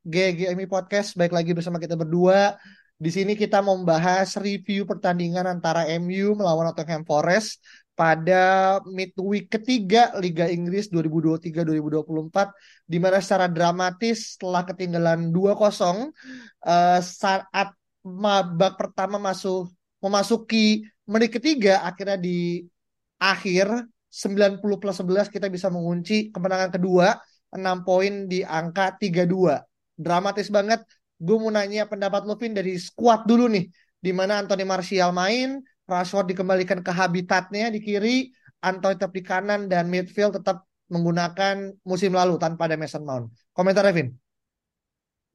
GGMI Podcast, baik lagi bersama kita berdua. Di sini kita membahas review pertandingan antara MU melawan Nottingham Forest pada midweek ketiga Liga Inggris 2023-2024 di mana secara dramatis setelah ketinggalan 2-0 eh, saat babak pertama masuk memasuki menit ketiga akhirnya di akhir 90 plus 11 kita bisa mengunci kemenangan kedua 6 poin di angka 32 dramatis banget. Gue mau nanya pendapat lu Vin dari squad dulu nih. Di mana Anthony Martial main, Rashford dikembalikan ke habitatnya di kiri, Anthony tetap di kanan dan midfield tetap menggunakan musim lalu tanpa ada Mason Mount. Komentar Vin?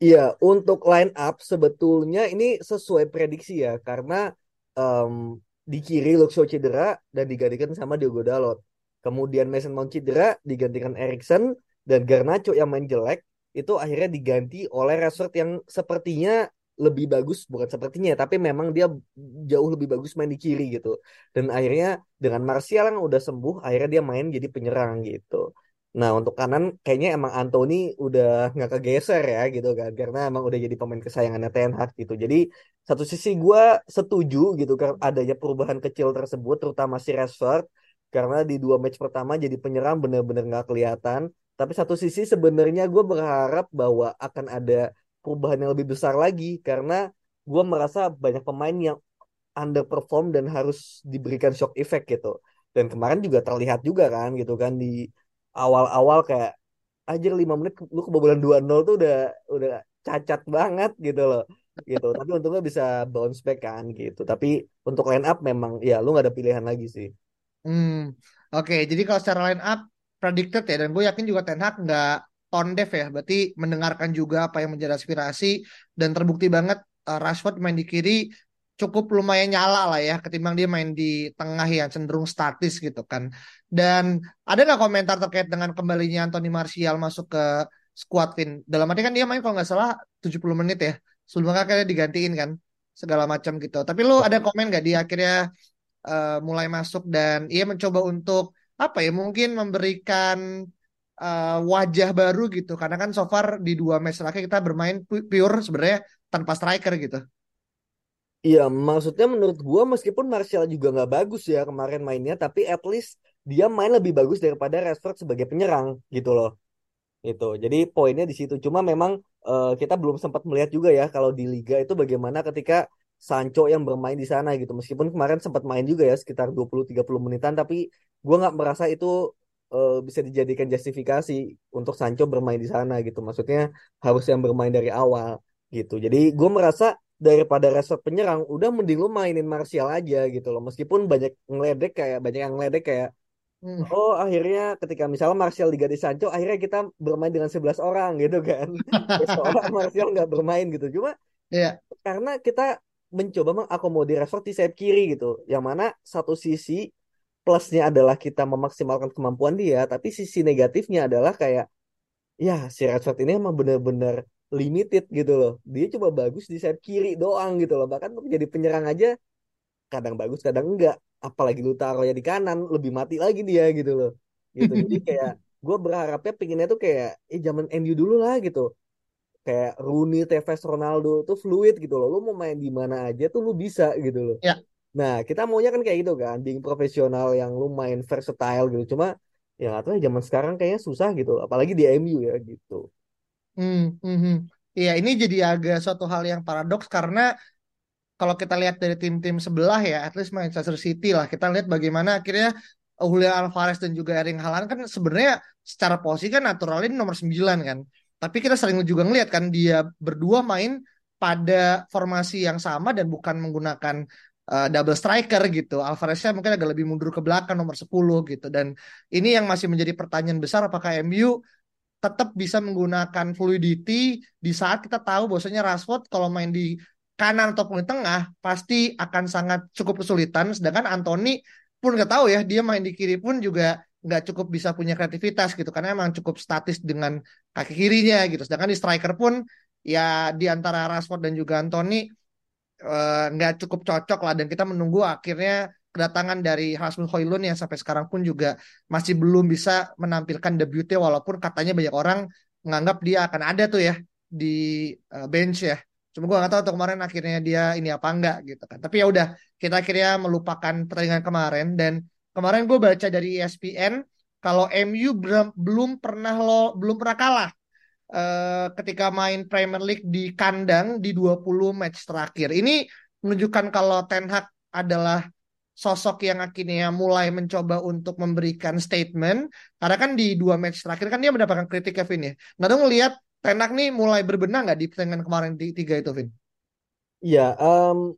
Iya, untuk line up sebetulnya ini sesuai prediksi ya, karena em, di kiri Luxo cedera dan digantikan sama Diogo Dalot. Kemudian Mason Mount cedera, digantikan Erikson dan Garnacho yang main jelek itu akhirnya diganti oleh Rashford yang sepertinya lebih bagus bukan sepertinya tapi memang dia jauh lebih bagus main di kiri gitu. Dan akhirnya dengan Martial yang udah sembuh akhirnya dia main jadi penyerang gitu. Nah untuk kanan kayaknya emang Anthony udah nggak kegeser ya gitu kan karena emang udah jadi pemain kesayangannya Ten Hag gitu. Jadi satu sisi gue setuju gitu kan adanya perubahan kecil tersebut terutama si Rashford karena di dua match pertama jadi penyerang bener-bener nggak kelihatan tapi satu sisi sebenarnya gue berharap bahwa akan ada perubahan yang lebih besar lagi karena gue merasa banyak pemain yang underperform dan harus diberikan shock effect gitu. Dan kemarin juga terlihat juga kan gitu kan di awal-awal kayak aja 5 menit lu kebobolan 2-0 tuh udah udah cacat banget gitu loh gitu tapi untungnya bisa bounce back kan gitu tapi untuk line up memang ya lu nggak ada pilihan lagi sih Hmm, oke. Jadi kalau secara line up predicted ya, dan gue yakin juga Ten Hag nggak tone deaf ya. Berarti mendengarkan juga apa yang menjadi aspirasi dan terbukti banget uh, Rashford main di kiri cukup lumayan nyala lah ya, ketimbang dia main di tengah yang cenderung statis gitu kan. Dan ada nggak komentar terkait dengan kembalinya Anthony Martial masuk ke squad Vin? Dalam arti kan dia main kalau nggak salah 70 menit ya. Sebelumnya akhirnya digantiin kan segala macam gitu. Tapi lu ada komen nggak dia akhirnya uh, mulai masuk dan ia mencoba untuk apa ya mungkin memberikan uh, wajah baru gitu karena kan so far di dua match terakhir kita bermain pure sebenarnya tanpa striker gitu. Iya, maksudnya menurut gua meskipun Martial juga nggak bagus ya kemarin mainnya, tapi at least dia main lebih bagus daripada Rashford sebagai penyerang gitu loh. Itu. Jadi poinnya di situ. Cuma memang uh, kita belum sempat melihat juga ya kalau di liga itu bagaimana ketika Sancho yang bermain di sana gitu. Meskipun kemarin sempat main juga ya sekitar 20-30 menitan, tapi gue nggak merasa itu uh, bisa dijadikan justifikasi untuk Sancho bermain di sana gitu. Maksudnya harus yang bermain dari awal gitu. Jadi gue merasa daripada Rashford penyerang, udah mending lu mainin Martial aja gitu loh. Meskipun banyak ngeledek kayak banyak yang ngeledek kayak Hmm. Oh akhirnya ketika misalnya Martial diganti Sancho akhirnya kita bermain dengan 11 orang gitu kan Seolah Martial nggak bermain gitu Cuma Iya. karena kita mencoba mengakomodir Rashford di sayap kiri gitu. Yang mana satu sisi plusnya adalah kita memaksimalkan kemampuan dia, tapi sisi negatifnya adalah kayak ya si Rashford ini emang bener-bener limited gitu loh. Dia cuma bagus di sayap kiri doang gitu loh. Bahkan untuk jadi penyerang aja kadang bagus, kadang enggak. Apalagi lu taruh ya di kanan, lebih mati lagi dia gitu loh. Gitu. Jadi kayak gue berharapnya pinginnya tuh kayak eh zaman MU dulu lah gitu kayak Rooney, Tevez, Ronaldo tuh fluid gitu loh. Lu mau main di mana aja tuh lu bisa gitu loh. Ya. Nah, kita maunya kan kayak gitu kan, being profesional yang lu main versatile gitu. Cuma ya atau ya zaman sekarang kayaknya susah gitu, apalagi di MU ya gitu. Hmm, hmm, hmm. Iya, ini jadi agak suatu hal yang paradoks karena kalau kita lihat dari tim-tim sebelah ya, at least Manchester City lah, kita lihat bagaimana akhirnya Julian Alvarez dan juga Erling Haaland kan sebenarnya secara posisi kan naturalin nomor 9 kan. Tapi kita sering juga ngelihat kan dia berdua main pada formasi yang sama dan bukan menggunakan uh, double striker gitu. Alvareznya mungkin agak lebih mundur ke belakang nomor 10 gitu. Dan ini yang masih menjadi pertanyaan besar apakah MU tetap bisa menggunakan fluidity di saat kita tahu bahwasanya Rashford kalau main di kanan ataupun di tengah pasti akan sangat cukup kesulitan sedangkan Anthony pun nggak tahu ya dia main di kiri pun juga nggak cukup bisa punya kreativitas gitu karena emang cukup statis dengan kaki kirinya gitu. Sedangkan di striker pun ya di antara Rashford dan juga Anthony nggak uh, cukup cocok lah dan kita menunggu akhirnya kedatangan dari Rasmus Højlund yang sampai sekarang pun juga masih belum bisa menampilkan debutnya walaupun katanya banyak orang menganggap dia akan ada tuh ya di uh, bench ya. Cuma gue gak tahu tuh kemarin akhirnya dia ini apa enggak gitu kan. Tapi ya udah kita akhirnya melupakan pertandingan kemarin dan kemarin gue baca dari ESPN kalau MU belum pernah lo belum pernah kalah uh, ketika main Premier League di kandang di 20 match terakhir. Ini menunjukkan kalau Ten Hag adalah sosok yang akhirnya mulai mencoba untuk memberikan statement karena kan di dua match terakhir kan dia mendapatkan kritik Kevin ya. Nah, dong ngelihat Ten Hag nih mulai berbenah nggak di pertandingan kemarin di tiga itu, Vin? Iya, um,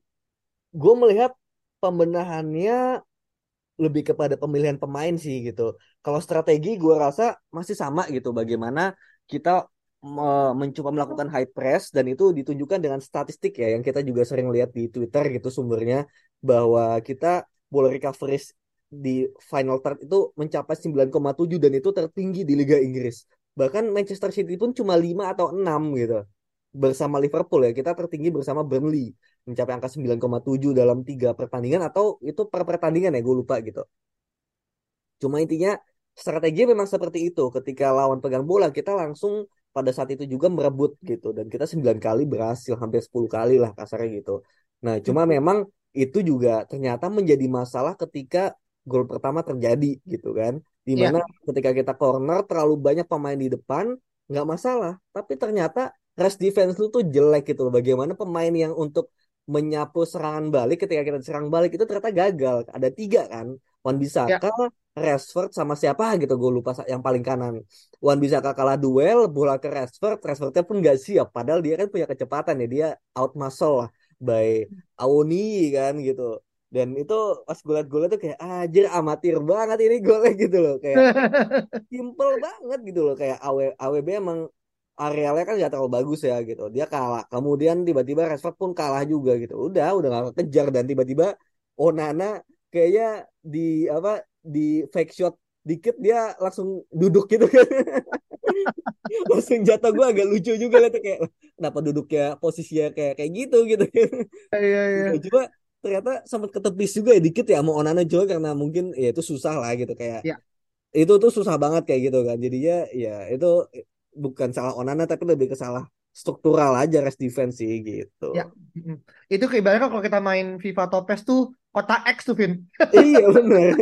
gue melihat pembenahannya lebih kepada pemilihan pemain sih gitu. Kalau strategi gue rasa masih sama gitu. Bagaimana kita mencoba melakukan high press dan itu ditunjukkan dengan statistik ya yang kita juga sering lihat di Twitter gitu sumbernya bahwa kita bola recovery di final third itu mencapai 9,7 dan itu tertinggi di Liga Inggris. Bahkan Manchester City pun cuma 5 atau 6 gitu. Bersama Liverpool ya, kita tertinggi bersama Burnley mencapai angka 9,7 dalam tiga pertandingan atau itu per pertandingan ya gue lupa gitu. Cuma intinya strategi memang seperti itu. Ketika lawan pegang bola kita langsung pada saat itu juga merebut gitu dan kita 9 kali berhasil hampir 10 kali lah kasarnya gitu. Nah, cuma memang itu juga ternyata menjadi masalah ketika gol pertama terjadi gitu kan. Di mana yeah. ketika kita corner terlalu banyak pemain di depan nggak masalah, tapi ternyata rest defense lu tuh jelek gitu loh. Bagaimana pemain yang untuk menyapu serangan balik ketika kita serang balik itu ternyata gagal. Ada tiga kan. Wan Bisaka, ya. Rashford sama siapa gitu gue lupa yang paling kanan. Wan Bisaka kalah duel, bola ke Rashford, Rashfordnya pun gak siap. Padahal dia kan punya kecepatan ya, dia out muscle lah by Awoni kan gitu. Dan itu pas gue liat golnya tuh kayak ajar amatir banget ini golnya gitu loh. Kayak simple banget gitu loh. Kayak AW, AWB emang arealnya kan gak terlalu bagus ya gitu. Dia kalah. Kemudian tiba-tiba Rashford pun kalah juga gitu. Udah, udah gak kejar dan tiba-tiba Onana kayaknya di apa di fake shot dikit dia langsung duduk gitu kan. langsung jatuh gue agak lucu juga tuh kayak kenapa duduknya posisinya kayak kayak gitu gitu. Iya iya. Coba ternyata sempat ketepis juga ya dikit ya mau Onana juga karena mungkin ya itu susah lah gitu kayak. Ya. Itu tuh susah banget kayak gitu kan. Jadinya ya itu bukan salah Onana tapi lebih ke salah struktural aja rest defense sih gitu. Ya. Itu ibaratnya kalau kita main FIFA Topes tuh kota X tuh Vin. iya benar.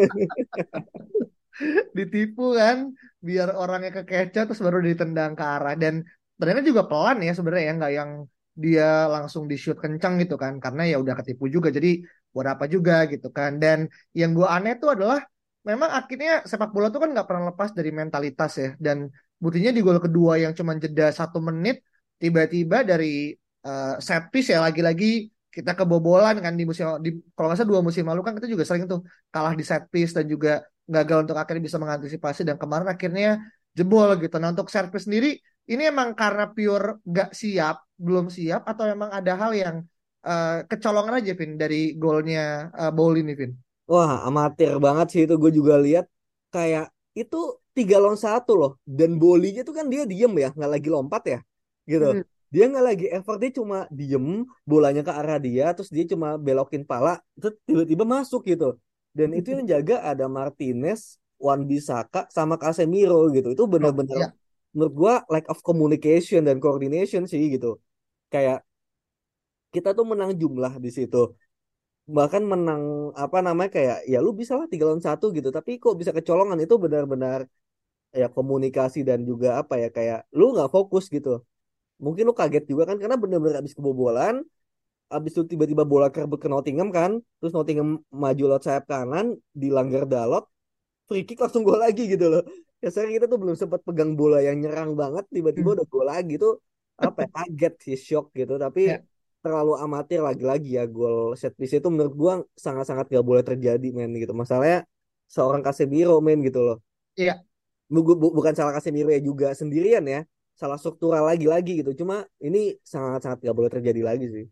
Ditipu kan biar orangnya kekecoh terus baru ditendang ke arah dan ternyata juga pelan ya sebenarnya ya nggak yang dia langsung di shoot kencang gitu kan karena ya udah ketipu juga jadi buat apa juga gitu kan dan yang gue aneh tuh adalah memang akhirnya sepak bola tuh kan nggak pernah lepas dari mentalitas ya dan buktinya di gol kedua yang cuma jeda satu menit tiba-tiba dari uh, set piece ya lagi-lagi kita kebobolan kan di musim di kalau nggak salah dua musim lalu kan kita juga sering tuh kalah di set piece dan juga gagal untuk akhirnya bisa mengantisipasi dan kemarin akhirnya jebol gitu. Nah untuk set piece sendiri ini emang karena pure nggak siap, belum siap atau emang ada hal yang uh, kecolongan aja Vin dari golnya uh, Bowl ini Vin. Wah amatir banget sih itu gue juga lihat kayak itu tiga lawan satu loh dan bolinya tuh kan dia diem ya nggak lagi lompat ya gitu. Hmm. Dia nggak lagi effort dia cuma diem bolanya ke arah dia terus dia cuma belokin pala terus tiba-tiba masuk gitu. Dan itu yang jaga ada Martinez, Wan Bisaka sama Casemiro gitu. Itu benar-benar oh, ya. menurut gua lack of communication dan coordination sih gitu. Kayak kita tuh menang jumlah di situ bahkan menang apa namanya kayak ya lu bisa lah tiga lawan satu gitu tapi kok bisa kecolongan itu benar-benar ya komunikasi dan juga apa ya kayak lu nggak fokus gitu mungkin lu kaget juga kan karena benar-benar habis kebobolan habis itu tiba-tiba bola kerebut ke Nottingham kan terus Nottingham maju lewat sayap kanan dilanggar Dalot free kick langsung gol lagi gitu loh. Ya saya kita tuh belum sempat pegang bola yang nyerang banget tiba-tiba hmm. udah gol lagi tuh apa ya, kaget sih shock gitu. Tapi ya. terlalu amatir lagi-lagi ya gol set piece itu menurut gua sangat-sangat gak boleh terjadi men gitu. Masalahnya seorang Casemiro men gitu loh. Iya. Bukan salah Casemiro ya juga sendirian ya salah struktural lagi-lagi gitu. Cuma ini sangat-sangat gak boleh terjadi lagi sih.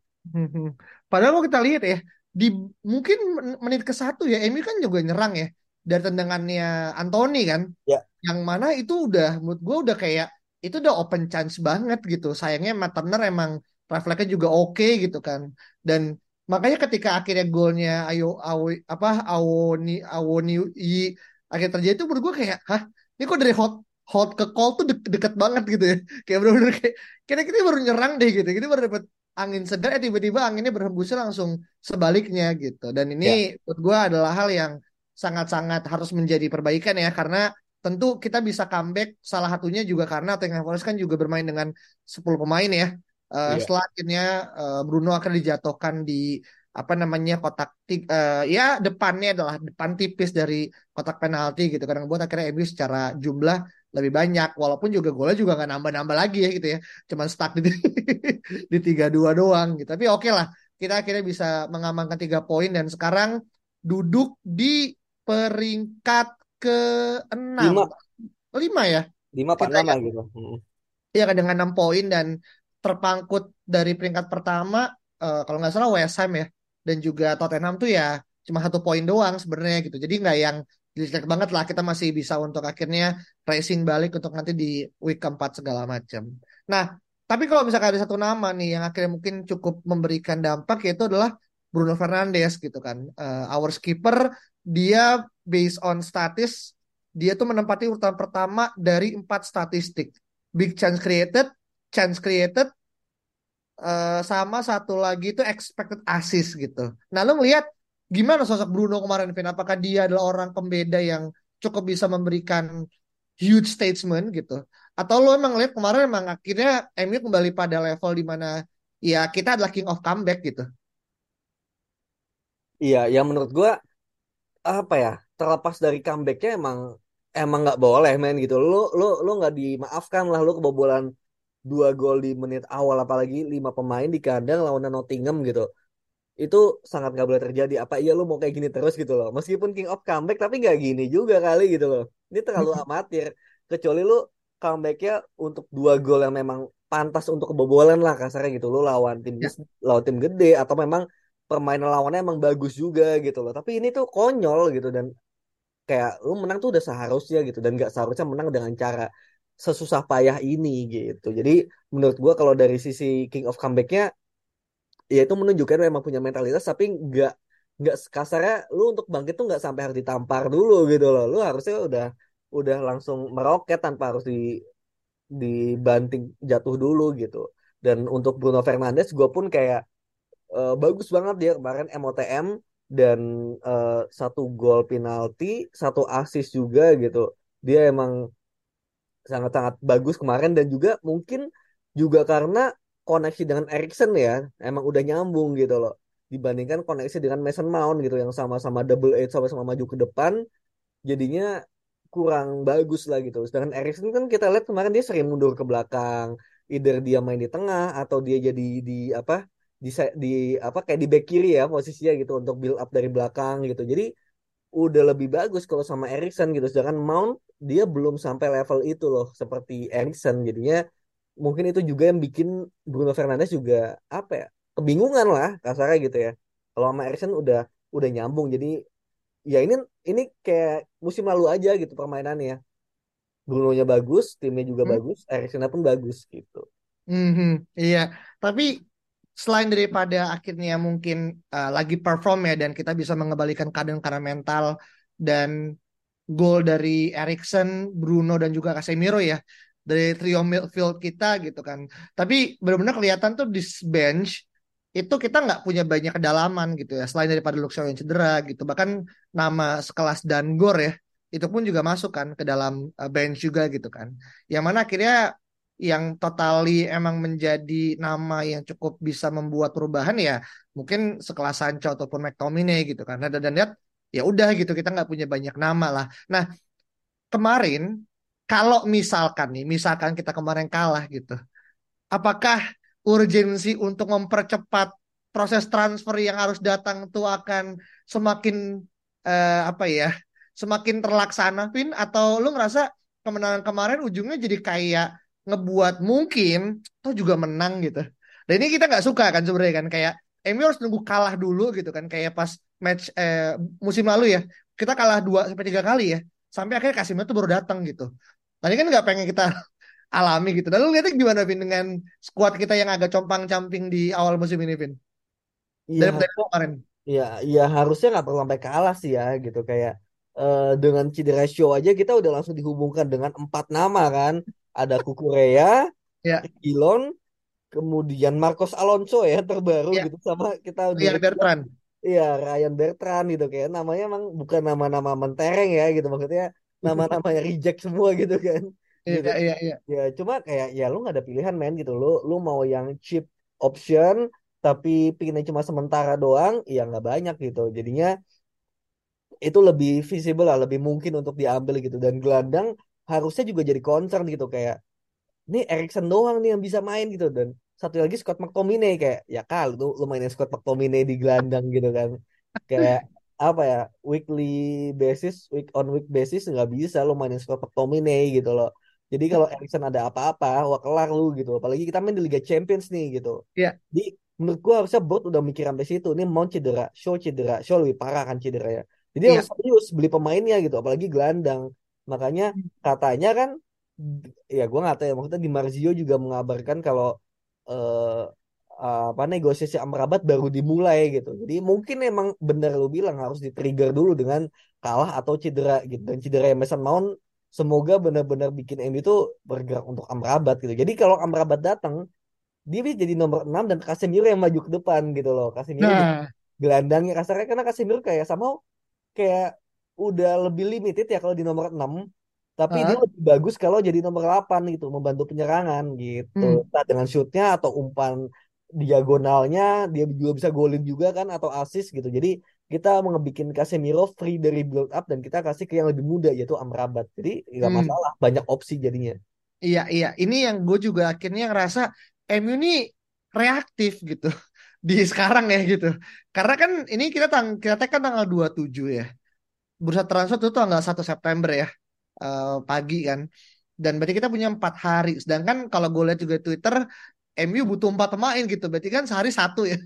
Padahal kalau kita lihat ya di mungkin menit ke satu ya Emi kan juga nyerang ya dari tendangannya Anthony kan. Ya. yang mana itu udah menurut gue udah kayak itu udah open chance banget gitu. Sayangnya Matt Turner emang refleksnya juga oke okay, gitu kan. Dan makanya ketika akhirnya golnya ayo awo apa awoni awoni i akhir terjadi itu menurut gue kayak hah? Ini kok dari hot hot ke call tuh de deket banget gitu ya. Kayak bener-bener kayak kita kita baru nyerang deh gitu. Kita baru dapat angin segar eh tiba-tiba anginnya berhembusnya langsung sebaliknya gitu. Dan ini ya. menurut gue adalah hal yang sangat-sangat harus menjadi perbaikan ya. Karena tentu kita bisa comeback salah satunya juga karena Tottenham Forest kan juga bermain dengan 10 pemain ya. Uh, yeah. Setelah akhirnya uh, Bruno akan dijatuhkan di apa namanya kotak uh, ya depannya adalah depan tipis dari kotak penalti gitu. Karena buat akhirnya MU secara jumlah lebih banyak. Walaupun juga golnya juga nggak nambah-nambah lagi ya gitu ya. Cuman stuck di di tiga dua doang gitu. Tapi oke okay lah. Kita akhirnya bisa mengamankan tiga poin dan sekarang duduk di peringkat ke enam lima, lima ya? Lima apa enam gitu. Iya dengan enam poin dan terpangkut dari peringkat pertama uh, kalau nggak salah West Ham ya. Dan juga Tottenham tuh ya cuma satu poin doang sebenarnya gitu. Jadi nggak yang jelek banget lah kita masih bisa untuk akhirnya racing balik untuk nanti di week keempat segala macam. Nah tapi kalau misalkan ada satu nama nih yang akhirnya mungkin cukup memberikan dampak yaitu adalah Bruno Fernandes gitu kan. Uh, our skipper dia based on status dia tuh menempati urutan pertama dari empat statistik. Big chance created chance created uh, sama satu lagi itu expected assist gitu. Nah, lu ngelihat gimana sosok Bruno kemarin, Vin? Apakah dia adalah orang pembeda yang cukup bisa memberikan huge statement gitu? Atau lo emang lihat kemarin emang akhirnya MU kembali pada level di mana ya kita adalah king of comeback gitu? Iya, yang menurut gua apa ya terlepas dari comebacknya emang emang nggak boleh main gitu. Lo lo lo nggak dimaafkan lah lo kebobolan dua gol di menit awal apalagi lima pemain di kandang lawan Nottingham gitu itu sangat nggak boleh terjadi. Apa iya lu mau kayak gini terus gitu loh. Meskipun King of Comeback tapi nggak gini juga kali gitu loh. Ini terlalu amatir. Kecuali lu comebacknya untuk dua gol yang memang pantas untuk kebobolan lah kasarnya gitu. Lo lawan tim ya. lawan tim gede atau memang permainan lawannya emang bagus juga gitu loh. Tapi ini tuh konyol gitu dan kayak lu menang tuh udah seharusnya gitu dan nggak seharusnya menang dengan cara sesusah payah ini gitu. Jadi menurut gue kalau dari sisi King of Comebacknya ya itu menunjukkan memang punya mentalitas tapi nggak nggak kasarnya lu untuk bangkit tuh nggak sampai harus ditampar dulu gitu loh. Lu harusnya udah udah langsung meroket tanpa harus di dibanting jatuh dulu gitu. Dan untuk Bruno Fernandes gue pun kayak uh, bagus banget dia kemarin MOTM dan uh, satu gol penalti, satu assist juga gitu. Dia emang sangat-sangat bagus kemarin dan juga mungkin juga karena koneksi dengan Erikson ya emang udah nyambung gitu loh. Dibandingkan koneksi dengan Mason Mount gitu yang sama-sama double eight sama-sama maju ke depan jadinya kurang bagus lah gitu. Sedangkan Erikson kan kita lihat kemarin dia sering mundur ke belakang. Either dia main di tengah atau dia jadi di apa di di apa kayak di back kiri ya posisinya gitu untuk build up dari belakang gitu. Jadi udah lebih bagus kalau sama Erikson gitu. Sedangkan Mount dia belum sampai level itu loh seperti Erikson. Jadinya mungkin itu juga yang bikin Bruno Fernandes juga apa ya kebingungan lah kasarnya gitu ya. Kalau sama Erikson udah udah nyambung jadi ya ini ini kayak musim lalu aja gitu permainannya. Bruno-nya bagus, timnya juga Hmm? bagus, Erikson pun bagus gitu. Mhm, iya, tapi selain daripada akhirnya mungkin uh, lagi perform ya dan kita bisa mengembalikan keadaan karena mental dan gol dari Erikson, Bruno dan juga Casemiro ya dari trio midfield kita gitu kan. Tapi benar-benar kelihatan tuh di bench itu kita nggak punya banyak kedalaman gitu ya selain daripada Shaw yang cedera gitu. Bahkan nama sekelas Dangor ya itu pun juga masuk kan ke dalam uh, bench juga gitu kan. Yang mana akhirnya yang totally emang menjadi nama yang cukup bisa membuat perubahan ya mungkin sekelas Sancho ataupun McTominay gitu kan dan lihat ya udah gitu kita nggak punya banyak nama lah nah kemarin kalau misalkan nih misalkan kita kemarin kalah gitu apakah urgensi untuk mempercepat proses transfer yang harus datang tuh akan semakin eh, apa ya semakin terlaksana Vin atau lu ngerasa kemenangan kemarin ujungnya jadi kayak ngebuat mungkin toh juga menang gitu. Dan ini kita nggak suka kan sebenarnya kan kayak MU harus nunggu kalah dulu gitu kan kayak pas match eh, musim lalu ya kita kalah dua sampai tiga kali ya sampai akhirnya Casemiro tuh baru datang gitu. Tadi kan nggak pengen kita alami gitu. Dan lu lihatnya gimana Vin dengan skuad kita yang agak compang-camping di awal musim ini Vin? Iya Dari kemarin. ya, ya harusnya nggak perlu sampai kalah sih ya gitu kayak eh, dengan cedera show aja kita udah langsung dihubungkan dengan empat nama kan. Ada Kukurea, Ya, Gilon, kemudian Marcos Alonso ya terbaru ya, gitu sama kita Ryan Bertrand. Iya, Ryan Bertrand gitu kayak namanya emang bukan nama-nama mentereng ya gitu maksudnya nama-nama yang reject semua gitu kan gitu. Iya, iya, iya. Ya cuma kayak ya lu nggak ada pilihan men gitu lu lu mau yang cheap option tapi pinginnya cuma sementara doang ya nggak banyak gitu. Jadinya itu lebih visible lah, lebih mungkin untuk diambil gitu dan gelandang harusnya juga jadi concern gitu kayak ini Erikson doang nih yang bisa main gitu dan satu lagi Scott McTominay kayak ya kali tuh lu mainin Scott McTominay di gelandang gitu kan kayak apa ya weekly basis week on week basis nggak bisa lu mainin Scott McTominay gitu loh. Jadi kalau Erikson ada apa-apa wah kelar lu gitu. Apalagi kita main di Liga Champions nih gitu. Iya, jadi menurut gua harusnya board udah mikir sampai situ ini mau cedera show cedera show lebih parah kan cedera ya. Jadi iya. harus serius beli pemainnya gitu apalagi gelandang. Makanya katanya kan ya gue nggak tahu ya maksudnya Di Marzio juga mengabarkan kalau eh, apa negosiasi Amrabat baru dimulai gitu. Jadi mungkin emang bener lu bilang harus di-trigger dulu dengan kalah atau cedera gitu. Dan cedera Mason Mount semoga benar-benar bikin MU itu bergerak untuk Amrabat gitu. Jadi kalau Amrabat datang dia bisa jadi nomor 6 dan Casemiro yang maju ke depan gitu loh. Casemiro Nah, gelandangnya. Kasarnya karena Casemiro kayak sama kayak udah lebih limited ya kalau di nomor 6 tapi dia ah, lebih bagus kalau jadi nomor 8 gitu membantu penyerangan gitu. Hmm, entah dengan shootnya atau umpan diagonalnya dia juga bisa golin juga kan atau assist gitu jadi kita ngebikin Casemiro free dari build up dan kita kasih ke yang lebih muda yaitu Amrabat jadi nggak hmm. masalah banyak opsi jadinya Iya, iya. Ini yang gue juga akhirnya ngerasa MU ini reaktif gitu di sekarang ya gitu. Karena kan ini kita tang kita tag kan tanggal 27 ya. Bursa transfer itu tanggal 1 September ya. eh, pagi kan. Dan berarti kita punya empat hari. Sedangkan kalau gue lihat juga Twitter, MU butuh empat pemain gitu. Berarti kan sehari satu ya.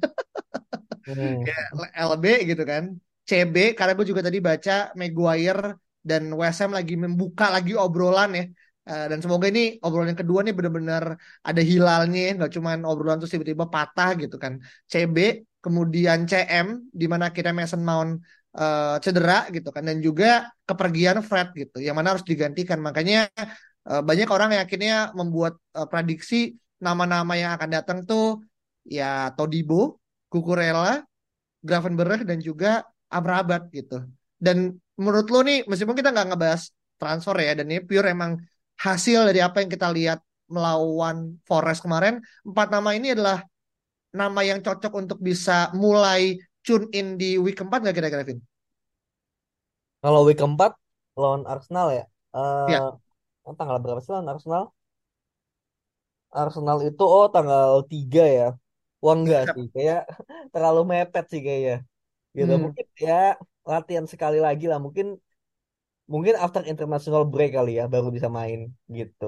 Hmm. Kayak LB gitu kan. CB karena gue juga tadi baca Maguire dan Ham lagi membuka lagi obrolan ya. Eh, dan semoga ini obrolan yang kedua nih benar-benar ada hilalnya, nggak cuman obrolan terus tiba-tiba patah gitu kan. CB, kemudian CM, di mana kita Mason Mount eh, cedera gitu kan, dan juga kepergian Fred gitu, yang mana harus digantikan. Makanya eh, banyak orang yang akhirnya membuat eh, prediksi nama-nama yang akan datang tuh ya Todibo, Kukurela, Gravenberch dan juga Amrabat gitu. Dan menurut lo nih, meskipun kita nggak ngebahas transfer ya, dan ini pure emang hasil dari apa yang kita lihat melawan Forest kemarin, empat nama ini adalah nama yang cocok untuk bisa mulai tune in di week keempat nggak kira-kira, Vin? kalau week keempat lawan Arsenal ya Ya, eh tanggal berapa sih lawan Arsenal Arsenal itu oh tanggal 3 ya. Wah enggak siap. sih, kayak terlalu mepet sih kayaknya. Gitu. Hmm, Mungkin ya latihan sekali lagi lah. Mungkin mungkin after international break kali ya baru bisa main gitu.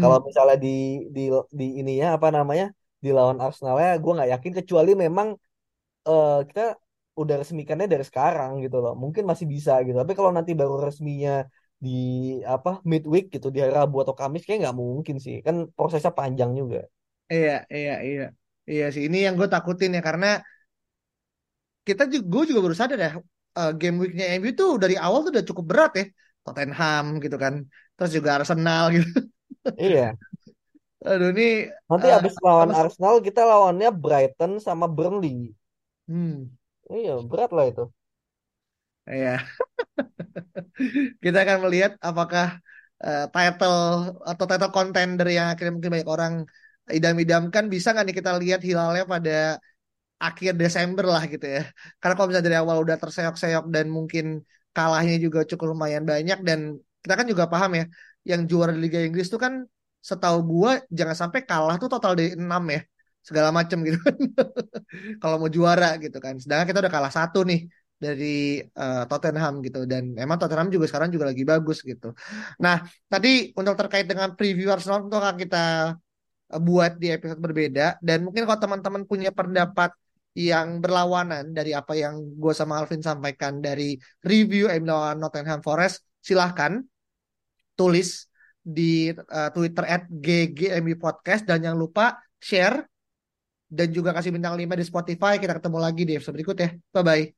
Kalau hmm, misalnya di di di ininya apa namanya? di lawan Arsenalnya gue nggak yakin kecuali memang uh, kita udah resmikannya dari sekarang gitu loh mungkin masih bisa gitu tapi kalau nanti baru resminya di apa midweek gitu di hari Rabu atau Kamis kayak nggak mungkin sih. Kan prosesnya panjang juga. Iya iya iya. Iya sih ini yang gue takutin ya karena kita juga gue juga baru sadar ya uh, game weeknya MU tuh dari awal tuh udah cukup berat ya. Tottenham gitu kan terus juga Arsenal gitu. Iya. Aduh ini nanti uh, abis lawan Arsenal kita lawannya Brighton sama Burnley. Hmm. iya berat lah itu iya kita akan melihat apakah uh, title atau title contender yang akhirnya mungkin banyak orang idam-idamkan bisa nggak nih kita lihat hilalnya pada akhir Desember lah gitu ya. Karena kalau misalnya dari awal udah terseok-seok dan mungkin kalahnya juga cukup lumayan banyak dan kita kan juga paham ya, yang juara di Liga Inggris tuh kan setahu gua jangan sampai kalah tuh total dari 6 ya. Segala macam gitu kan. kalau mau juara gitu kan. Sedangkan kita udah kalah satu nih dari uh, Tottenham gitu dan emang Tottenham juga sekarang juga lagi bagus gitu. Nah, tadi untuk terkait dengan preview Arsenal itu akan kita eh, buat di episode berbeda dan mungkin kalau teman-teman punya pendapat yang berlawanan dari apa yang gue sama Alvin sampaikan dari review MU lawan Nottingham Forest, silahkan tulis di uh, Twitter at Podcast dan jangan lupa share dan juga kasih bintang 5 di Spotify. Kita ketemu lagi di episode berikut ya. Bye-bye.